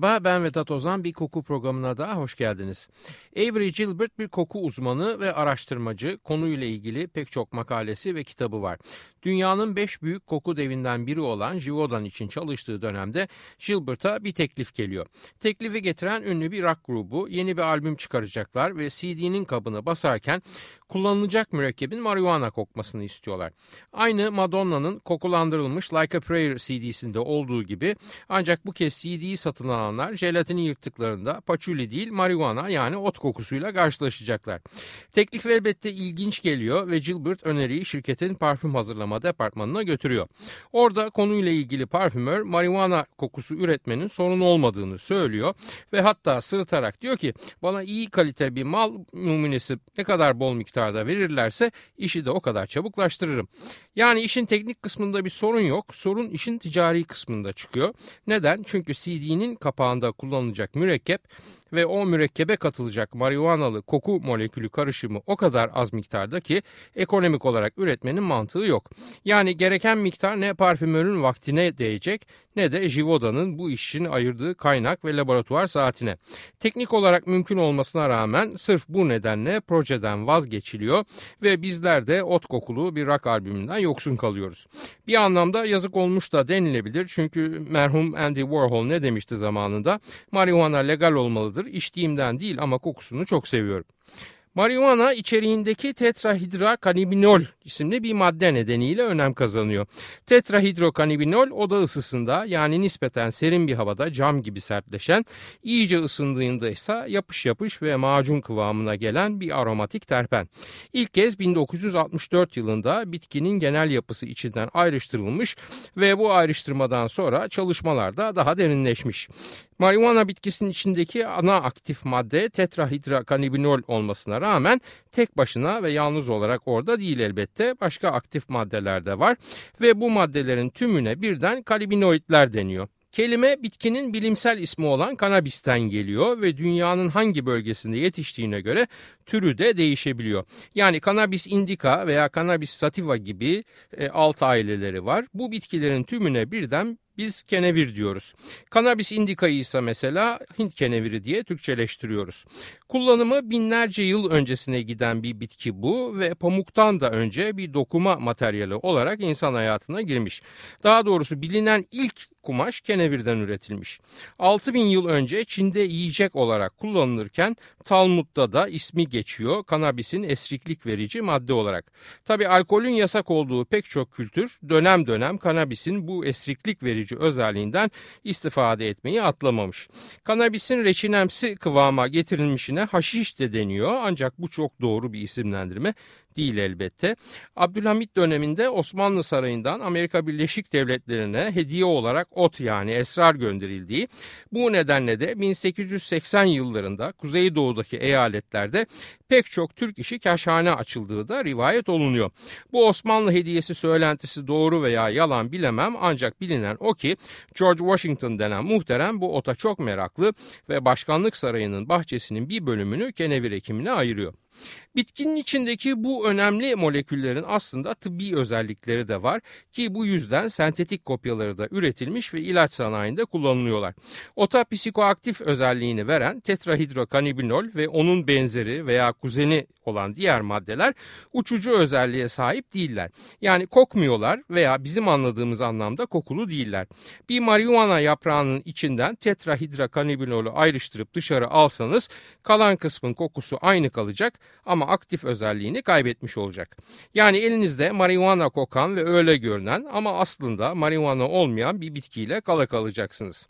Merhaba ben Vedat Ozan bir koku programına daha hoş geldiniz. Avery Gilbert bir koku uzmanı ve araştırmacı konuyla ilgili pek çok makalesi ve kitabı var. Dünyanın beş büyük koku devinden biri olan Givaudan için çalıştığı dönemde Gilbert'a bir teklif geliyor. Teklifi getiren ünlü bir rock grubu yeni bir albüm çıkaracaklar ve CD'nin kabını basarken kullanılacak mürekkebin marihuana kokmasını istiyorlar. Aynı Madonna'nın kokulandırılmış Like a Prayer CD'sinde olduğu gibi ancak bu kez CD'yi satın alanlar jelatini yırttıklarında paçuli değil marihuana yani ot kokusuyla karşılaşacaklar. Teklif elbette ilginç geliyor ve Gilbert öneriyi şirketin parfüm hazırlama departmanına götürüyor. Orada konuyla ilgili parfümör marihuana kokusu üretmenin sorun olmadığını söylüyor ve hatta sırıtarak diyor ki bana iyi kalite bir mal numunesi ne kadar bol miktar miktarda verirlerse işi de o kadar çabuklaştırırım. Yani işin teknik kısmında bir sorun yok. Sorun işin ticari kısmında çıkıyor. Neden? Çünkü CD'nin kapağında kullanılacak mürekkep ve o mürekkebe katılacak marihuanalı koku molekülü karışımı o kadar az miktarda ki ekonomik olarak üretmenin mantığı yok. Yani gereken miktar ne parfümörün vaktine değecek ne de Jivoda'nın bu iş için ayırdığı kaynak ve laboratuvar saatine. Teknik olarak mümkün olmasına rağmen sırf bu nedenle projeden vazgeçiliyor ve bizler de ot kokulu bir rock albümünden yoksun kalıyoruz. Bir anlamda yazık olmuş da denilebilir çünkü merhum Andy Warhol ne demişti zamanında? Marihuana legal olmalıdır, içtiğimden değil ama kokusunu çok seviyorum. Marihuana içeriğindeki tetrahidrokanibinol isimli bir madde nedeniyle önem kazanıyor. Tetrahidrokanibinol oda ısısında yani nispeten serin bir havada cam gibi sertleşen, iyice ısındığında ise yapış yapış ve macun kıvamına gelen bir aromatik terpen. İlk kez 1964 yılında bitkinin genel yapısı içinden ayrıştırılmış ve bu ayrıştırmadan sonra çalışmalarda daha derinleşmiş. Marihuana bitkisinin içindeki ana aktif madde tetrahidrakanibinol olmasına rağmen tek başına ve yalnız olarak orada değil elbette. Başka aktif maddeler de var ve bu maddelerin tümüne birden kalibinoidler deniyor. Kelime bitkinin bilimsel ismi olan kanabisten geliyor ve dünyanın hangi bölgesinde yetiştiğine göre türü de değişebiliyor. Yani kanabis indica veya kanabis sativa gibi e, alt aileleri var. Bu bitkilerin tümüne birden biz kenevir diyoruz. Kanabis indikayı ise mesela Hint keneviri diye Türkçeleştiriyoruz. Kullanımı binlerce yıl öncesine giden bir bitki bu ve pamuktan da önce bir dokuma materyali olarak insan hayatına girmiş. Daha doğrusu bilinen ilk kumaş kenevirden üretilmiş. 6000 yıl önce Çin'de yiyecek olarak kullanılırken Talmud'da da ismi geçiyor kanabisin esriklik verici madde olarak. Tabi alkolün yasak olduğu pek çok kültür dönem dönem kanabisin bu esriklik verici özelliğinden istifade etmeyi atlamamış. Kanabisin reçinemsi kıvama getirilmişine haşiş de deniyor ancak bu çok doğru bir isimlendirme değil elbette. Abdülhamit döneminde Osmanlı Sarayı'ndan Amerika Birleşik Devletleri'ne hediye olarak ot yani esrar gönderildiği, bu nedenle de 1880 yıllarında Kuzeydoğu'daki eyaletlerde pek çok Türk işi kaşhane açıldığı da rivayet olunuyor. Bu Osmanlı hediyesi söylentisi doğru veya yalan bilemem ancak bilinen o ki George Washington denen muhterem bu ota çok meraklı ve başkanlık sarayının bahçesinin bir bölümünü kenevir ekimine ayırıyor. Bitkinin içindeki bu önemli moleküllerin aslında tıbbi özellikleri de var ki bu yüzden sentetik kopyaları da üretilmiş ve ilaç sanayinde kullanılıyorlar. Ota psikoaktif özelliğini veren tetrahidrokanibinol ve onun benzeri veya kuzeni olan diğer maddeler uçucu özelliğe sahip değiller. Yani kokmuyorlar veya bizim anladığımız anlamda kokulu değiller. Bir marihuana yaprağının içinden tetrahidrokanibinolü ayrıştırıp dışarı alsanız kalan kısmın kokusu aynı kalacak ama aktif özelliğini kaybetmiş olacak. Yani elinizde marihuana kokan ve öyle görünen ama aslında marihuana olmayan bir bitkiyle kala kalacaksınız.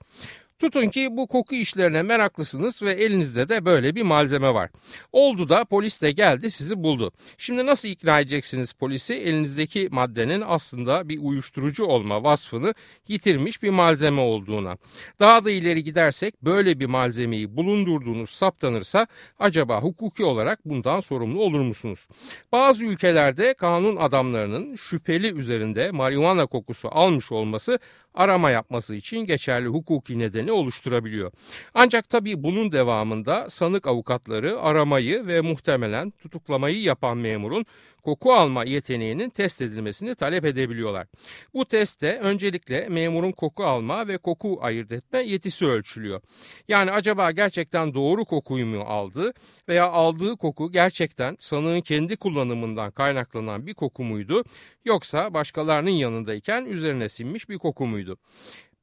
Tutun ki bu koku işlerine meraklısınız ve elinizde de böyle bir malzeme var. Oldu da polis de geldi sizi buldu. Şimdi nasıl ikna edeceksiniz polisi elinizdeki maddenin aslında bir uyuşturucu olma vasfını yitirmiş bir malzeme olduğuna. Daha da ileri gidersek böyle bir malzemeyi bulundurduğunuz saptanırsa acaba hukuki olarak bundan sorumlu olur musunuz? Bazı ülkelerde kanun adamlarının şüpheli üzerinde marihuana kokusu almış olması arama yapması için geçerli hukuki nedeni oluşturabiliyor. Ancak tabii bunun devamında sanık avukatları aramayı ve muhtemelen tutuklamayı yapan memurun koku alma yeteneğinin test edilmesini talep edebiliyorlar. Bu testte öncelikle memurun koku alma ve koku ayırt etme yetisi ölçülüyor. Yani acaba gerçekten doğru kokuyu mu aldı veya aldığı koku gerçekten sanığın kendi kullanımından kaynaklanan bir koku muydu yoksa başkalarının yanındayken üzerine sinmiş bir koku muydu?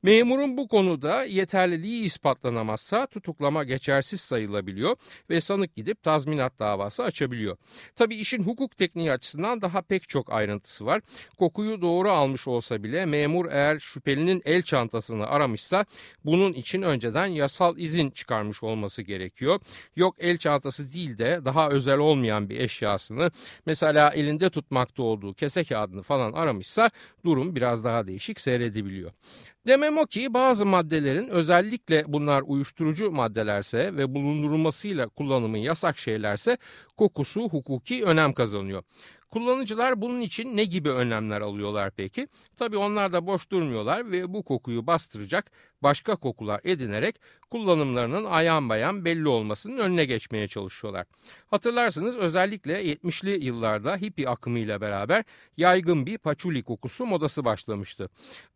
Memurun bu konuda yeterliliği ispatlanamazsa tutuklama geçersiz sayılabiliyor ve sanık gidip tazminat davası açabiliyor. Tabi işin hukuk tekniği açısından daha pek çok ayrıntısı var. Kokuyu doğru almış olsa bile memur eğer şüphelinin el çantasını aramışsa bunun için önceden yasal izin çıkarmış olması gerekiyor. Yok el çantası değil de daha özel olmayan bir eşyasını mesela elinde tutmakta olduğu kese kağıdını falan aramışsa durum biraz daha değişik seyredebiliyor. Demem o ki bazı maddelerin özellikle bunlar uyuşturucu maddelerse ve bulundurulmasıyla kullanımı yasak şeylerse kokusu hukuki önem kazanıyor. Kullanıcılar bunun için ne gibi önlemler alıyorlar peki? Tabii onlar da boş durmuyorlar ve bu kokuyu bastıracak başka kokular edinerek kullanımlarının ayan bayan belli olmasının önüne geçmeye çalışıyorlar. Hatırlarsınız özellikle 70'li yıllarda hippie akımıyla beraber yaygın bir paçuli kokusu modası başlamıştı.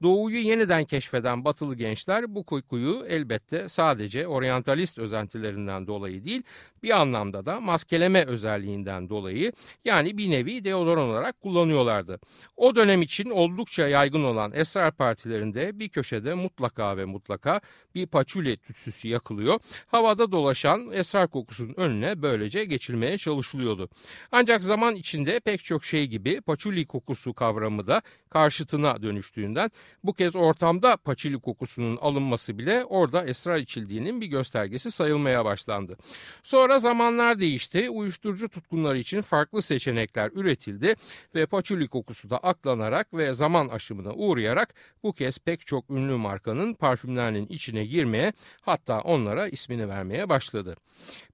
Doğuyu yeniden keşfeden batılı gençler bu kokuyu elbette sadece oryantalist özentilerinden dolayı değil bir anlamda da maskeleme özelliğinden dolayı yani bir nevi deodoran olarak kullanıyorlardı. O dönem için oldukça yaygın olan esrar partilerinde bir köşede mutlaka ve mutlaka bir paçuli tütsüsü yakılıyor. Havada dolaşan esrar kokusunun önüne böylece geçilmeye çalışılıyordu. Ancak zaman içinde pek çok şey gibi paçuli kokusu kavramı da karşıtına dönüştüğünden bu kez ortamda paçuli kokusunun alınması bile orada esrar içildiğinin bir göstergesi sayılmaya başlandı. Sonra zamanlar değişti. Uyuşturucu tutkunları için farklı seçenekler üretildi ve paçuli kokusu da aklanarak ve zaman aşımına uğrayarak bu kez pek çok ünlü markanın parfümlerinin içine girmeye hatta onlara ismini vermeye başladı.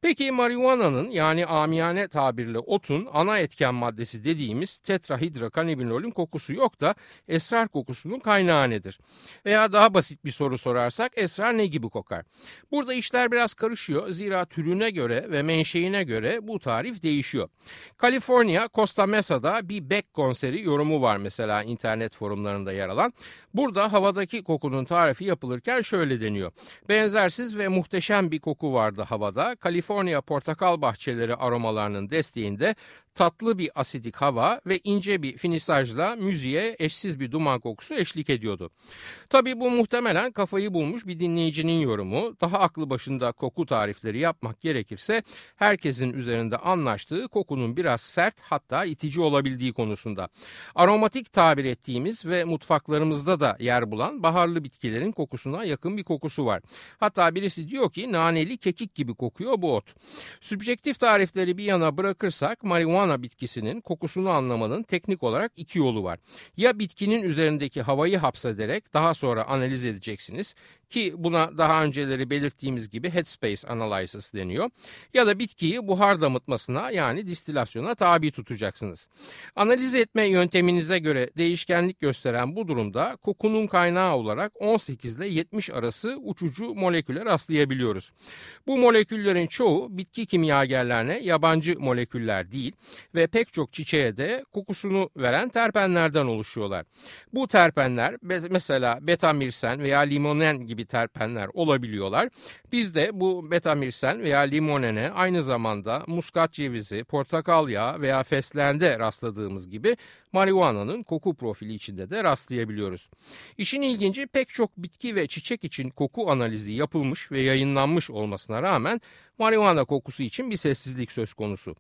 Peki marihuana'nın yani amiyane tabirle otun ana etken maddesi dediğimiz tetrahidrokanabinolün kokusu yok da esrar kokusunun kaynağı nedir? Veya daha basit bir soru sorarsak esrar ne gibi kokar? Burada işler biraz karışıyor zira türüne göre ve menşeine göre bu tarif değişiyor. Kaliforniya Costa Mesa'da bir Beck konseri yorumu var mesela internet forumlarında yer alan. Burada havadaki kokunun tarifi yapılırken şöyle deniyor. Benzersiz ve muhteşem bir koku vardı havada. Kaliforniya portakal bahçeleri aromalarının desteğinde tatlı bir asidik hava ve ince bir finisajla müziğe eşsiz bir duman kokusu eşlik ediyordu. Tabi bu muhtemelen kafayı bulmuş bir dinleyicinin yorumu. Daha aklı başında koku tarifleri yapmak gerekirse herkesin üzerinde anlaştığı kokunun biraz sert hatta itici olabildiği konusunda. Aromatik tabir ettiğimiz ve mutfaklarımızda da yer bulan baharlı bitkilerin kokusuna yakın bir kokusu var. Hatta birisi diyor ki naneli kekik gibi kokuyor bu ot. Sübjektif tarifleri bir yana bırakırsak marihuana marihuana bitkisinin kokusunu anlamanın teknik olarak iki yolu var. Ya bitkinin üzerindeki havayı hapsederek daha sonra analiz edeceksiniz ki buna daha önceleri belirttiğimiz gibi headspace analysis deniyor. Ya da bitkiyi buhar damıtmasına yani distilasyona tabi tutacaksınız. Analiz etme yönteminize göre değişkenlik gösteren bu durumda kokunun kaynağı olarak 18 ile 70 arası uçucu moleküle rastlayabiliyoruz. Bu moleküllerin çoğu bitki kimyagerlerine yabancı moleküller değil ve pek çok çiçeğe de kokusunu veren terpenlerden oluşuyorlar. Bu terpenler mesela betamirsen veya limonen gibi terpenler olabiliyorlar. Biz de bu betamirsen veya limonene aynı zamanda muskat cevizi, portakal yağı veya feslende rastladığımız gibi marihuana'nın koku profili içinde de rastlayabiliyoruz. İşin ilginci pek çok bitki ve çiçek için koku analizi yapılmış ve yayınlanmış olmasına rağmen marihuana kokusu için bir sessizlik söz konusu.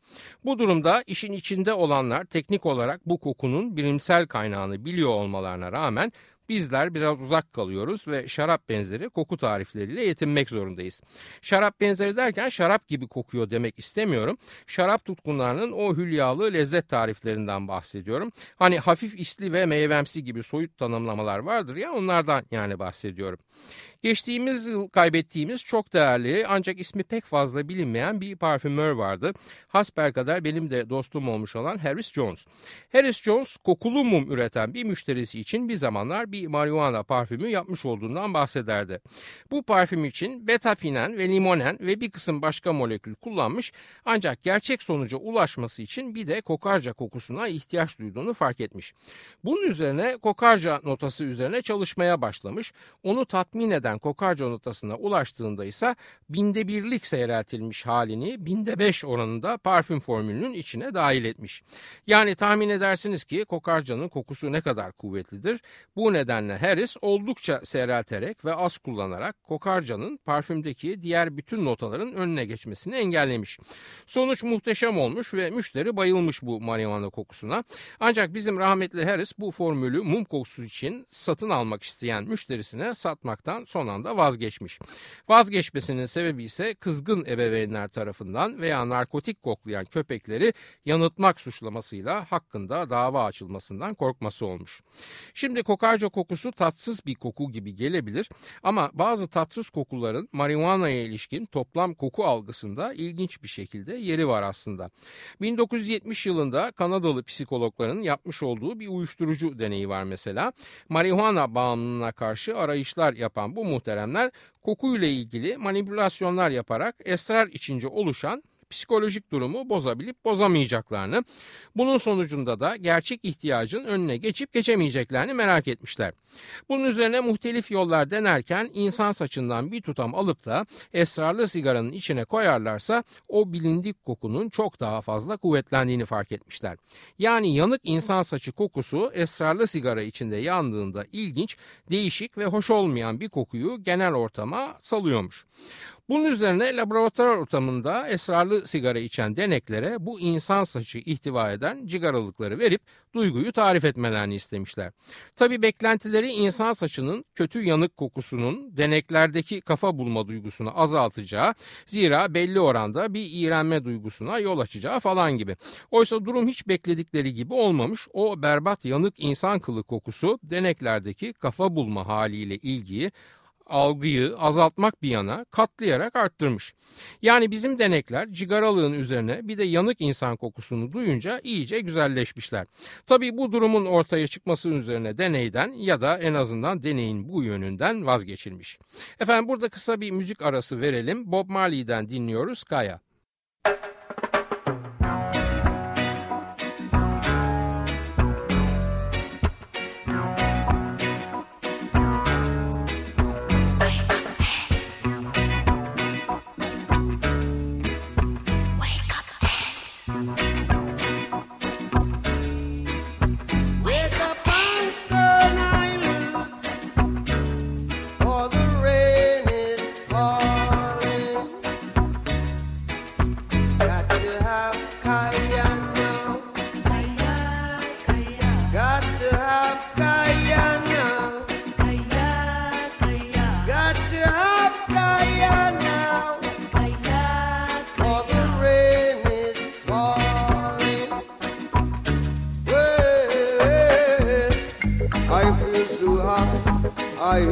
Bu durumda işin içinde olanlar teknik olarak bu kokunun bilimsel kaynağını biliyor olmalarına rağmen bizler biraz uzak kalıyoruz ve şarap benzeri koku tarifleriyle yetinmek zorundayız. Şarap benzeri derken şarap gibi kokuyor demek istemiyorum. Şarap tutkunlarının o hülyalı lezzet tariflerinden bahsediyorum. Hani hafif isli ve meyvemsi gibi soyut tanımlamalar vardır ya onlardan yani bahsediyorum. Geçtiğimiz yıl kaybettiğimiz çok değerli ancak ismi pek fazla bilinmeyen bir parfümör vardı. Hasbelkader benim de dostum olmuş olan Harris Jones. Harris Jones kokulu mum üreten bir müşterisi için bir zamanlar bir marihuana parfümü yapmış olduğundan bahsederdi. Bu parfüm için betapinen ve limonen ve bir kısım başka molekül kullanmış ancak gerçek sonuca ulaşması için bir de kokarca kokusuna ihtiyaç duyduğunu fark etmiş. Bunun üzerine kokarca notası üzerine çalışmaya başlamış. Onu tatmin eden eden kokarca notasına ulaştığında ise binde birlik seyreltilmiş halini binde beş oranında parfüm formülünün içine dahil etmiş. Yani tahmin edersiniz ki kokarcanın kokusu ne kadar kuvvetlidir. Bu nedenle Harris oldukça seyrelterek ve az kullanarak kokarcanın parfümdeki diğer bütün notaların önüne geçmesini engellemiş. Sonuç muhteşem olmuş ve müşteri bayılmış bu marihuana kokusuna. Ancak bizim rahmetli Harris bu formülü mum kokusu için satın almak isteyen müşterisine satmaktan son anda vazgeçmiş. Vazgeçmesinin sebebi ise kızgın ebeveynler tarafından veya narkotik koklayan köpekleri yanıltmak suçlamasıyla hakkında dava açılmasından korkması olmuş. Şimdi kokarca kokusu tatsız bir koku gibi gelebilir ama bazı tatsız kokuların marihuana'ya ilişkin toplam koku algısında ilginç bir şekilde yeri var aslında. 1970 yılında Kanadalı psikologların yapmış olduğu bir uyuşturucu deneyi var mesela. Marihuana bağımlılığına karşı arayışlar yapan bu muhteremler kokuyla ilgili manipülasyonlar yaparak esrar içince oluşan psikolojik durumu bozabilip bozamayacaklarını, bunun sonucunda da gerçek ihtiyacın önüne geçip geçemeyeceklerini merak etmişler. Bunun üzerine muhtelif yollar denerken insan saçından bir tutam alıp da esrarlı sigaranın içine koyarlarsa o bilindik kokunun çok daha fazla kuvvetlendiğini fark etmişler. Yani yanık insan saçı kokusu esrarlı sigara içinde yandığında ilginç, değişik ve hoş olmayan bir kokuyu genel ortama salıyormuş. Bunun üzerine laboratuvar ortamında esrarlı sigara içen deneklere bu insan saçı ihtiva eden cigaralıkları verip duyguyu tarif etmelerini istemişler. Tabi beklentileri insan saçının kötü yanık kokusunun deneklerdeki kafa bulma duygusunu azaltacağı, zira belli oranda bir iğrenme duygusuna yol açacağı falan gibi. Oysa durum hiç bekledikleri gibi olmamış. O berbat yanık insan kılı kokusu deneklerdeki kafa bulma haliyle ilgiyi algıyı azaltmak bir yana katlayarak arttırmış. Yani bizim denekler cigaralığın üzerine bir de yanık insan kokusunu duyunca iyice güzelleşmişler. Tabii bu durumun ortaya çıkması üzerine deneyden ya da en azından deneyin bu yönünden vazgeçilmiş. Efendim burada kısa bir müzik arası verelim. Bob Marley'den dinliyoruz Kaya.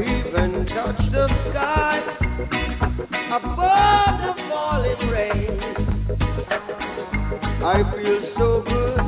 Even touch the sky above the falling rain. I feel so good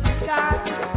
sky.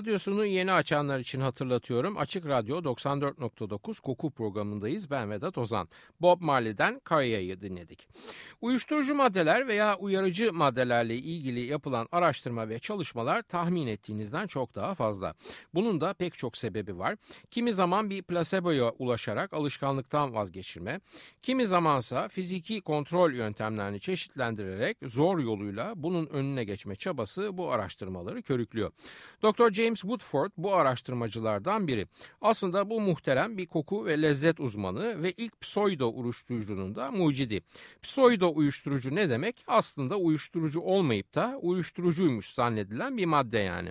Radyosunu yeni açanlar için hatırlatıyorum. Açık Radyo 94.9 Koku programındayız. Ben Vedat Ozan. Bob Marley'den Kaya'yı dinledik. Uyuşturucu maddeler veya uyarıcı maddelerle ilgili yapılan araştırma ve çalışmalar tahmin ettiğinizden çok daha fazla. Bunun da pek çok sebebi var. Kimi zaman bir plaseboya ulaşarak alışkanlıktan vazgeçirme, kimi zamansa fiziki kontrol yöntemlerini çeşitlendirerek zor yoluyla bunun önüne geçme çabası bu araştırmaları körüklüyor. Dr. James Woodford bu araştırmacılardan biri. Aslında bu muhterem bir koku ve lezzet uzmanı ve ilk pseudo uyuşturucunun da mucidi. Pseudo uyuşturucu ne demek? Aslında uyuşturucu olmayıp da uyuşturucuymuş zannedilen bir madde yani.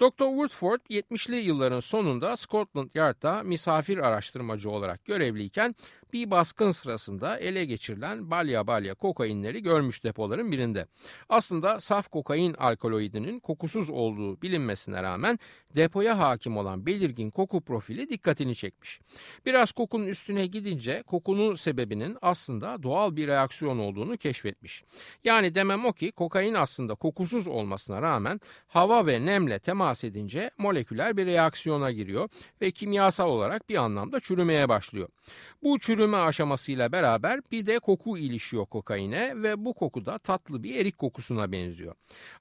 Dr. Woodford 70'li yılların sonunda Scotland Yard'da misafir araştırmacı olarak görevliyken bir baskın sırasında ele geçirilen balya balya kokainleri görmüş depoların birinde. Aslında saf kokain alkaloidinin kokusuz olduğu bilinmesine rağmen depoya hakim olan belirgin koku profili dikkatini çekmiş. Biraz kokunun üstüne gidince kokunun sebebinin aslında doğal bir reaksiyon olduğunu keşfetmiş. Yani demem o ki kokain aslında kokusuz olmasına rağmen hava ve nemle temas edince moleküler bir reaksiyona giriyor ve kimyasal olarak bir anlamda çürümeye başlıyor. Bu çürüme aşamasıyla beraber bir de koku ilişiyor kokaine ve bu koku da tatlı bir erik kokusuna benziyor.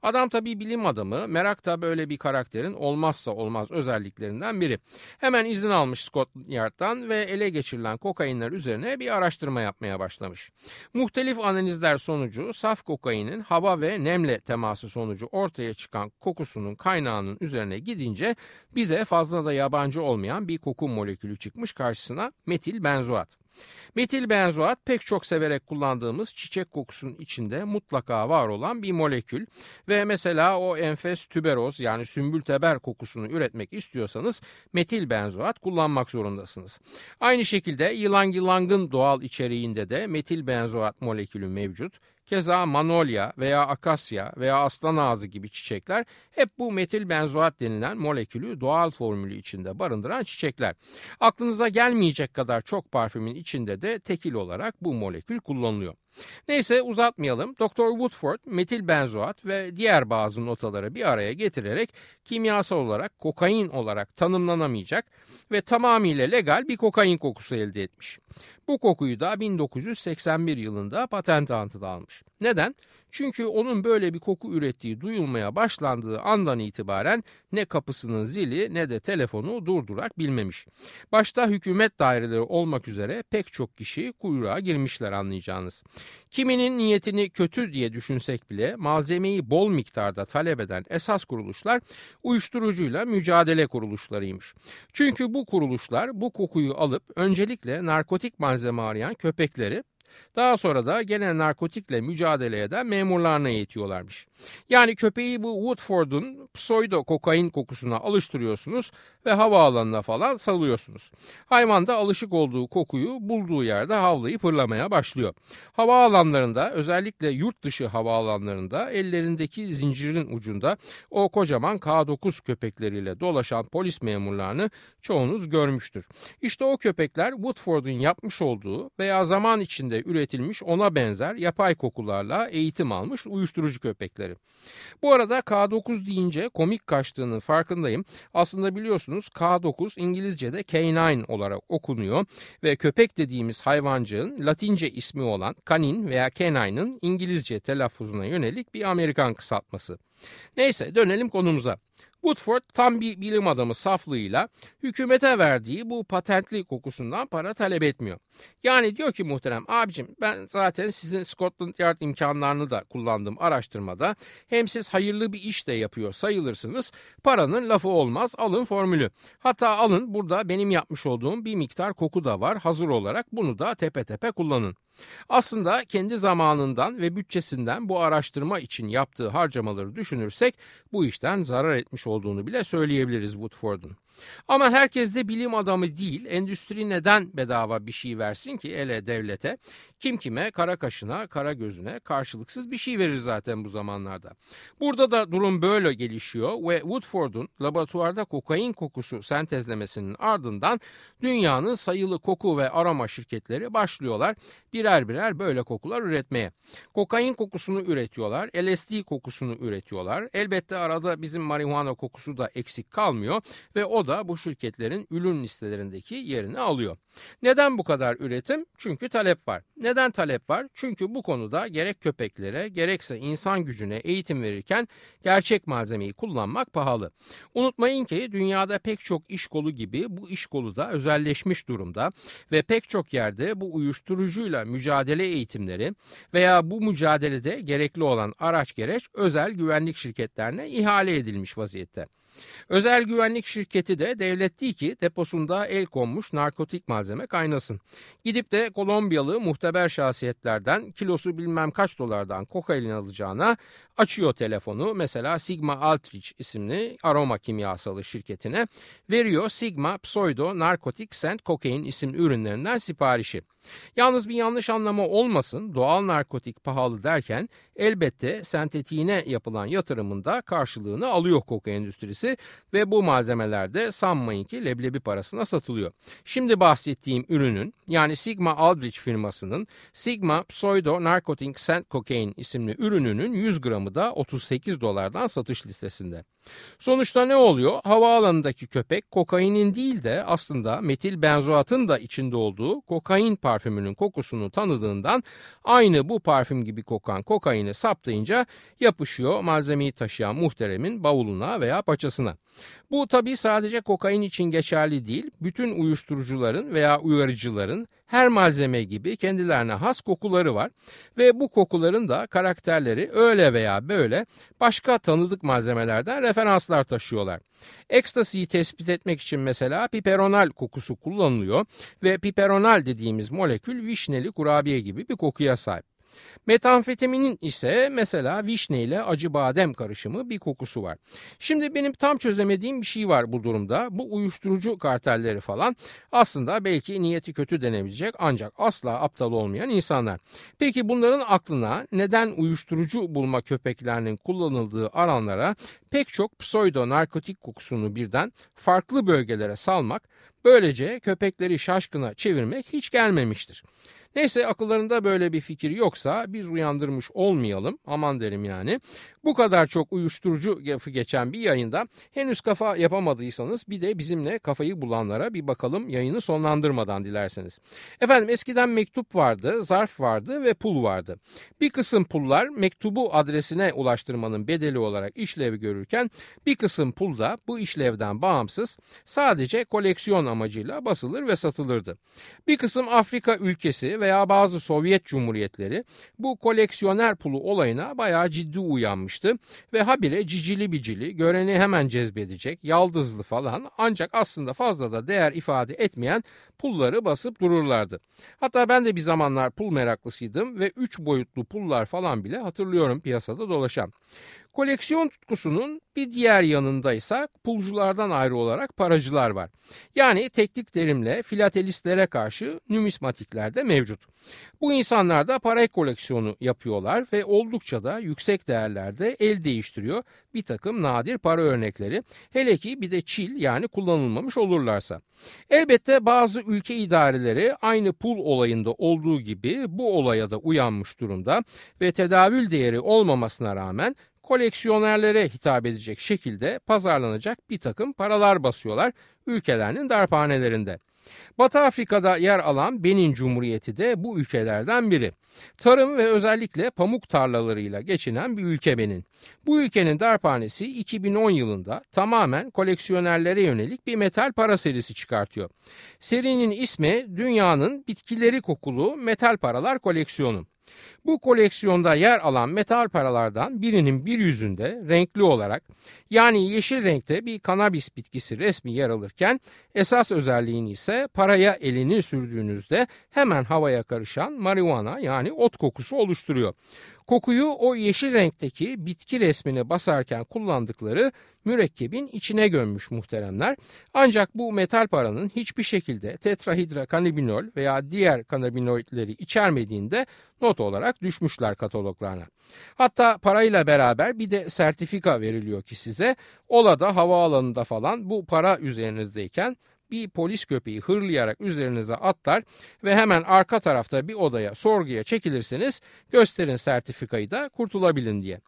Adam tabii bilim adamı, merak da böyle bir karakterin olmazsa olmaz özelliklerinden biri. Hemen izin almış Scotland Yard'dan ve ele geçirilen kokainler üzerine bir araştırma yapmaya başlamış. Muhtelif analizler sonucu saf kokainin hava ve nemle teması sonucu ortaya çıkan kokusunun kaynağının üzerine gidince bize fazla da yabancı olmayan bir koku molekülü çıkmış karşısına metil benzoat. Metil benzoat pek çok severek kullandığımız çiçek kokusunun içinde mutlaka var olan bir molekül ve mesela o enfes tüberoz yani sümbül teber kokusunu üretmek istiyorsanız metil benzoat kullanmak zorundasınız. Aynı şekilde yılan yılangın doğal içeriğinde de metil benzoat molekülü mevcut. Keza manolya veya akasya veya aslan ağzı gibi çiçekler hep bu metil benzoat denilen molekülü doğal formülü içinde barındıran çiçekler. Aklınıza gelmeyecek kadar çok parfümün içinde de tekil olarak bu molekül kullanılıyor. Neyse uzatmayalım. Dr. Woodford metil benzoat ve diğer bazı notaları bir araya getirerek kimyasal olarak kokain olarak tanımlanamayacak ve tamamıyla legal bir kokain kokusu elde etmiş. Bu kokuyu da 1981 yılında patent altına almış. Neden? Çünkü onun böyle bir koku ürettiği duyulmaya başlandığı andan itibaren ne kapısının zili ne de telefonu durdurak bilmemiş. Başta hükümet daireleri olmak üzere pek çok kişi kuyruğa girmişler anlayacağınız. Kiminin niyetini kötü diye düşünsek bile malzemeyi bol miktarda talep eden esas kuruluşlar uyuşturucuyla mücadele kuruluşlarıymış. Çünkü bu kuruluşlar bu kokuyu alıp öncelikle narkotik malzeme arayan köpekleri daha sonra da gene narkotikle mücadele eden memurlarına eğitiyorlarmış. Yani köpeği bu Woodford'un pseudo kokain kokusuna alıştırıyorsunuz ve havaalanına falan salıyorsunuz. Hayvan da alışık olduğu kokuyu bulduğu yerde havlayıp hırlamaya başlıyor. Havaalanlarında özellikle yurt dışı havaalanlarında ellerindeki zincirin ucunda o kocaman K9 köpekleriyle dolaşan polis memurlarını çoğunuz görmüştür. İşte o köpekler Woodford'un yapmış olduğu veya zaman içinde üretilmiş ona benzer yapay kokularla eğitim almış uyuşturucu köpekleri. Bu arada K9 deyince komik kaçtığının farkındayım. Aslında biliyorsunuz K9 İngilizce'de K9 olarak okunuyor ve köpek dediğimiz hayvancığın Latince ismi olan kanin veya canine'ın İngilizce telaffuzuna yönelik bir Amerikan kısaltması. Neyse dönelim konumuza. Woodford tam bir bilim adamı saflığıyla hükümete verdiği bu patentli kokusundan para talep etmiyor. Yani diyor ki muhterem abicim ben zaten sizin Scotland Yard imkanlarını da kullandım araştırmada. Hem siz hayırlı bir iş de yapıyor sayılırsınız. Paranın lafı olmaz alın formülü. Hatta alın burada benim yapmış olduğum bir miktar koku da var hazır olarak bunu da tepe tepe kullanın. Aslında kendi zamanından ve bütçesinden bu araştırma için yaptığı harcamaları düşünürsek bu işten zarar etmiş olduğunu bile söyleyebiliriz Woodford'un. Ama herkes de bilim adamı değil, endüstri neden bedava bir şey versin ki ele devlete? Kim kime, kara kaşına, kara gözüne karşılıksız bir şey verir zaten bu zamanlarda. Burada da durum böyle gelişiyor ve Woodford'un laboratuvarda kokain kokusu sentezlemesinin ardından dünyanın sayılı koku ve aroma şirketleri başlıyorlar birer birer böyle kokular üretmeye. Kokain kokusunu üretiyorlar, LSD kokusunu üretiyorlar. Elbette arada bizim marihuana kokusu da eksik kalmıyor ve o da bu şirketlerin ürün listelerindeki yerini alıyor. Neden bu kadar üretim? Çünkü talep var. Neden talep var? Çünkü bu konuda gerek köpeklere gerekse insan gücüne eğitim verirken gerçek malzemeyi kullanmak pahalı. Unutmayın ki dünyada pek çok iş kolu gibi bu iş kolu da özelleşmiş durumda ve pek çok yerde bu uyuşturucuyla mücadele eğitimleri veya bu mücadelede gerekli olan araç gereç özel güvenlik şirketlerine ihale edilmiş vaziyette. Özel güvenlik şirketi de devlet değil ki deposunda el konmuş narkotik malzeme kaynasın. Gidip de Kolombiyalı muhteber şahsiyetlerden kilosu bilmem kaç dolardan kokain alacağına açıyor telefonu mesela Sigma Altrich isimli aroma kimyasalı şirketine veriyor Sigma Pseudo Narkotik Scent Cocaine isimli ürünlerinden siparişi. Yalnız bir yanlış anlama olmasın doğal narkotik pahalı derken elbette sentetiğine yapılan yatırımında karşılığını alıyor koka endüstrisi ve bu malzemeler de sanmayın ki leblebi parasına satılıyor. Şimdi bahsettiğim ürünün yani Sigma Aldrich firmasının Sigma Pseudo Narcotic Scent Cocaine isimli ürününün 100 gramı da 38 dolardan satış listesinde. Sonuçta ne oluyor? Havaalanındaki köpek kokainin değil de aslında metil benzoatın da içinde olduğu kokain parfümünün kokusunu tanıdığından aynı bu parfüm gibi kokan kokaini saptayınca yapışıyor malzemeyi taşıyan muhteremin bavuluna veya paçasına. Bu tabi sadece kokain için geçerli değil, bütün uyuşturucuların veya uyarıcıların her malzeme gibi kendilerine has kokuları var ve bu kokuların da karakterleri öyle veya böyle başka tanıdık malzemelerden referanslar taşıyorlar. Ekstasiyi tespit etmek için mesela piperonal kokusu kullanılıyor ve piperonal dediğimiz molekül vişneli kurabiye gibi bir kokuya sahip. Metamfetaminin ise mesela vişne ile acı badem karışımı bir kokusu var. Şimdi benim tam çözemediğim bir şey var bu durumda. Bu uyuşturucu kartelleri falan aslında belki niyeti kötü denebilecek ancak asla aptal olmayan insanlar. Peki bunların aklına neden uyuşturucu bulma köpeklerinin kullanıldığı alanlara pek çok pseudo narkotik kokusunu birden farklı bölgelere salmak, böylece köpekleri şaşkına çevirmek hiç gelmemiştir. Neyse akıllarında böyle bir fikir yoksa biz uyandırmış olmayalım aman derim yani. Bu kadar çok uyuşturucu lafı geçen bir yayında henüz kafa yapamadıysanız bir de bizimle kafayı bulanlara bir bakalım yayını sonlandırmadan dilerseniz. Efendim eskiden mektup vardı, zarf vardı ve pul vardı. Bir kısım pullar mektubu adresine ulaştırmanın bedeli olarak işlev görürken bir kısım pul da bu işlevden bağımsız sadece koleksiyon amacıyla basılır ve satılırdı. Bir kısım Afrika ülkesi veya bazı Sovyet cumhuriyetleri bu koleksiyoner pulu olayına bayağı ciddi uyanmış yapmıştı ve habire cicili bicili, göreni hemen cezbedecek, yaldızlı falan ancak aslında fazla da değer ifade etmeyen pulları basıp dururlardı. Hatta ben de bir zamanlar pul meraklısıydım ve 3 boyutlu pullar falan bile hatırlıyorum piyasada dolaşan. Koleksiyon tutkusunun bir diğer yanında ise pulculardan ayrı olarak paracılar var. Yani teknik terimle filatelistlere karşı numismatikler de mevcut. Bu insanlar da para koleksiyonu yapıyorlar ve oldukça da yüksek değerlerde el değiştiriyor bir takım nadir para örnekleri. Hele ki bir de çil yani kullanılmamış olurlarsa. Elbette bazı ülke idareleri aynı pul olayında olduğu gibi bu olaya da uyanmış durumda ve tedavül değeri olmamasına rağmen koleksiyonerlere hitap edecek şekilde pazarlanacak bir takım paralar basıyorlar ülkelerinin darphanelerinde. Batı Afrika'da yer alan Benin Cumhuriyeti de bu ülkelerden biri. Tarım ve özellikle pamuk tarlalarıyla geçinen bir ülke Benin. Bu ülkenin darphanesi 2010 yılında tamamen koleksiyonerlere yönelik bir metal para serisi çıkartıyor. Serinin ismi dünyanın bitkileri kokulu metal paralar koleksiyonu. Bu koleksiyonda yer alan metal paralardan birinin bir yüzünde renkli olarak yani yeşil renkte bir kanabis bitkisi resmi yer alırken esas özelliğini ise paraya elini sürdüğünüzde hemen havaya karışan marihuana yani ot kokusu oluşturuyor. Kokuyu o yeşil renkteki bitki resmine basarken kullandıkları mürekkebin içine gömmüş muhteremler. Ancak bu metal paranın hiçbir şekilde tetrahidra kanabinol veya diğer kanabinoidleri içermediğinde not olarak düşmüşler kataloglarına. Hatta parayla beraber bir de sertifika veriliyor ki size. Ola da havaalanında falan bu para üzerinizdeyken bir polis köpeği hırlayarak üzerinize atlar ve hemen arka tarafta bir odaya sorguya çekilirsiniz gösterin sertifikayı da kurtulabilin diye.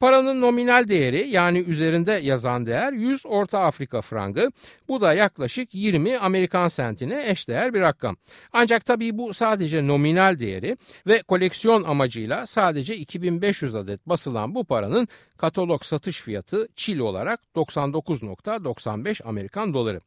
Paranın nominal değeri yani üzerinde yazan değer 100 Orta Afrika frangı bu da yaklaşık 20 Amerikan sentine eşdeğer bir rakam. Ancak tabii bu sadece nominal değeri ve koleksiyon amacıyla sadece 2500 adet basılan bu paranın katalog satış fiyatı Çil olarak 99.95 Amerikan doları.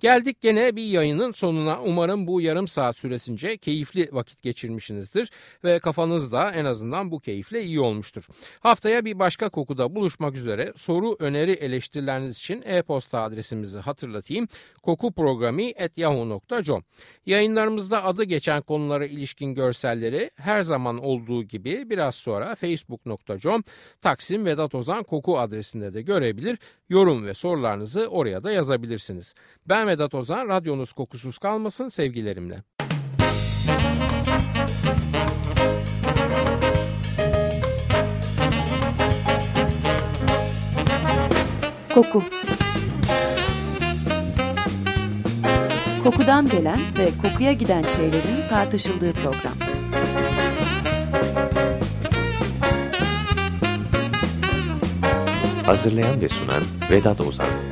Geldik gene bir yayının sonuna. Umarım bu yarım saat süresince keyifli vakit geçirmişsinizdir ve kafanız da en azından bu keyifle iyi olmuştur. Haftaya bir başka kokuda buluşmak üzere soru, öneri, eleştirileriniz için e-posta adresimizi hatırlatayım. kokuprogrami.yahoo.com Yayınlarımızda adı geçen konulara ilişkin görselleri her zaman olduğu gibi biraz sonra facebook.com Taksim Vedat Ozan Koku adresinde de görebilir. Yorum ve sorularınızı oraya da yazabilirsiniz. Ben Vedat Ozan, radyonuz kokusuz kalmasın sevgilerimle. Koku Kokudan gelen ve kokuya giden şeylerin tartışıldığı program. Hazırlayan ve sunan Vedat Ozan